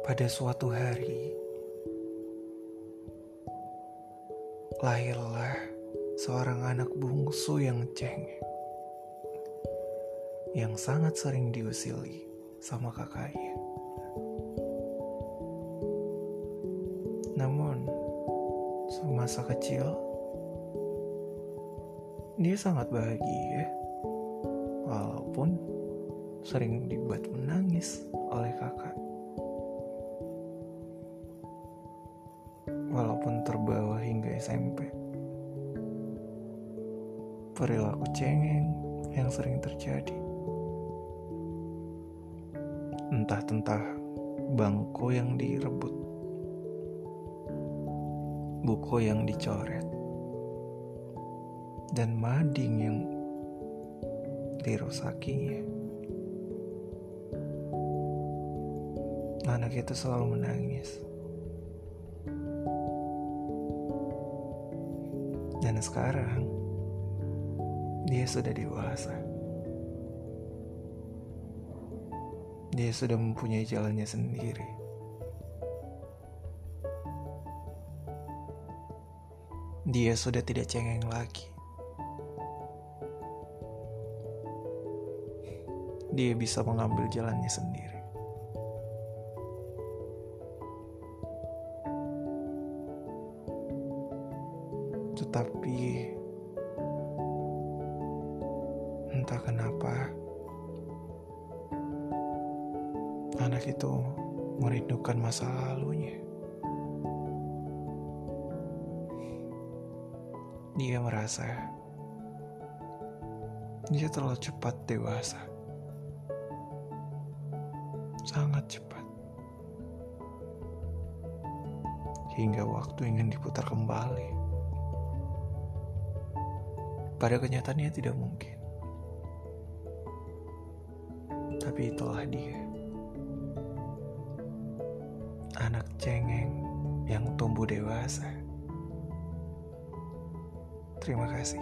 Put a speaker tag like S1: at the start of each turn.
S1: Pada suatu hari, lahirlah seorang anak bungsu yang cengeng, yang sangat sering diusili sama kakaknya. Namun, semasa kecil, dia sangat bahagia, walaupun sering dibuat menangis oleh kakak. Walaupun terbawa hingga SMP. Perilaku cengeng yang sering terjadi. Entah tentang bangku yang direbut, buku yang dicoret, dan mading yang dirusakinya. Anak itu selalu menangis Dan sekarang dia sudah dewasa. Dia sudah mempunyai jalannya sendiri. Dia sudah tidak cengeng lagi. Dia bisa mengambil jalannya sendiri. Tetapi entah kenapa anak itu merindukan masa lalunya. Dia merasa dia terlalu cepat dewasa. Sangat cepat. Hingga waktu ingin diputar kembali. Pada kenyataannya tidak mungkin. Tapi itulah dia. Anak cengeng yang tumbuh dewasa. Terima kasih.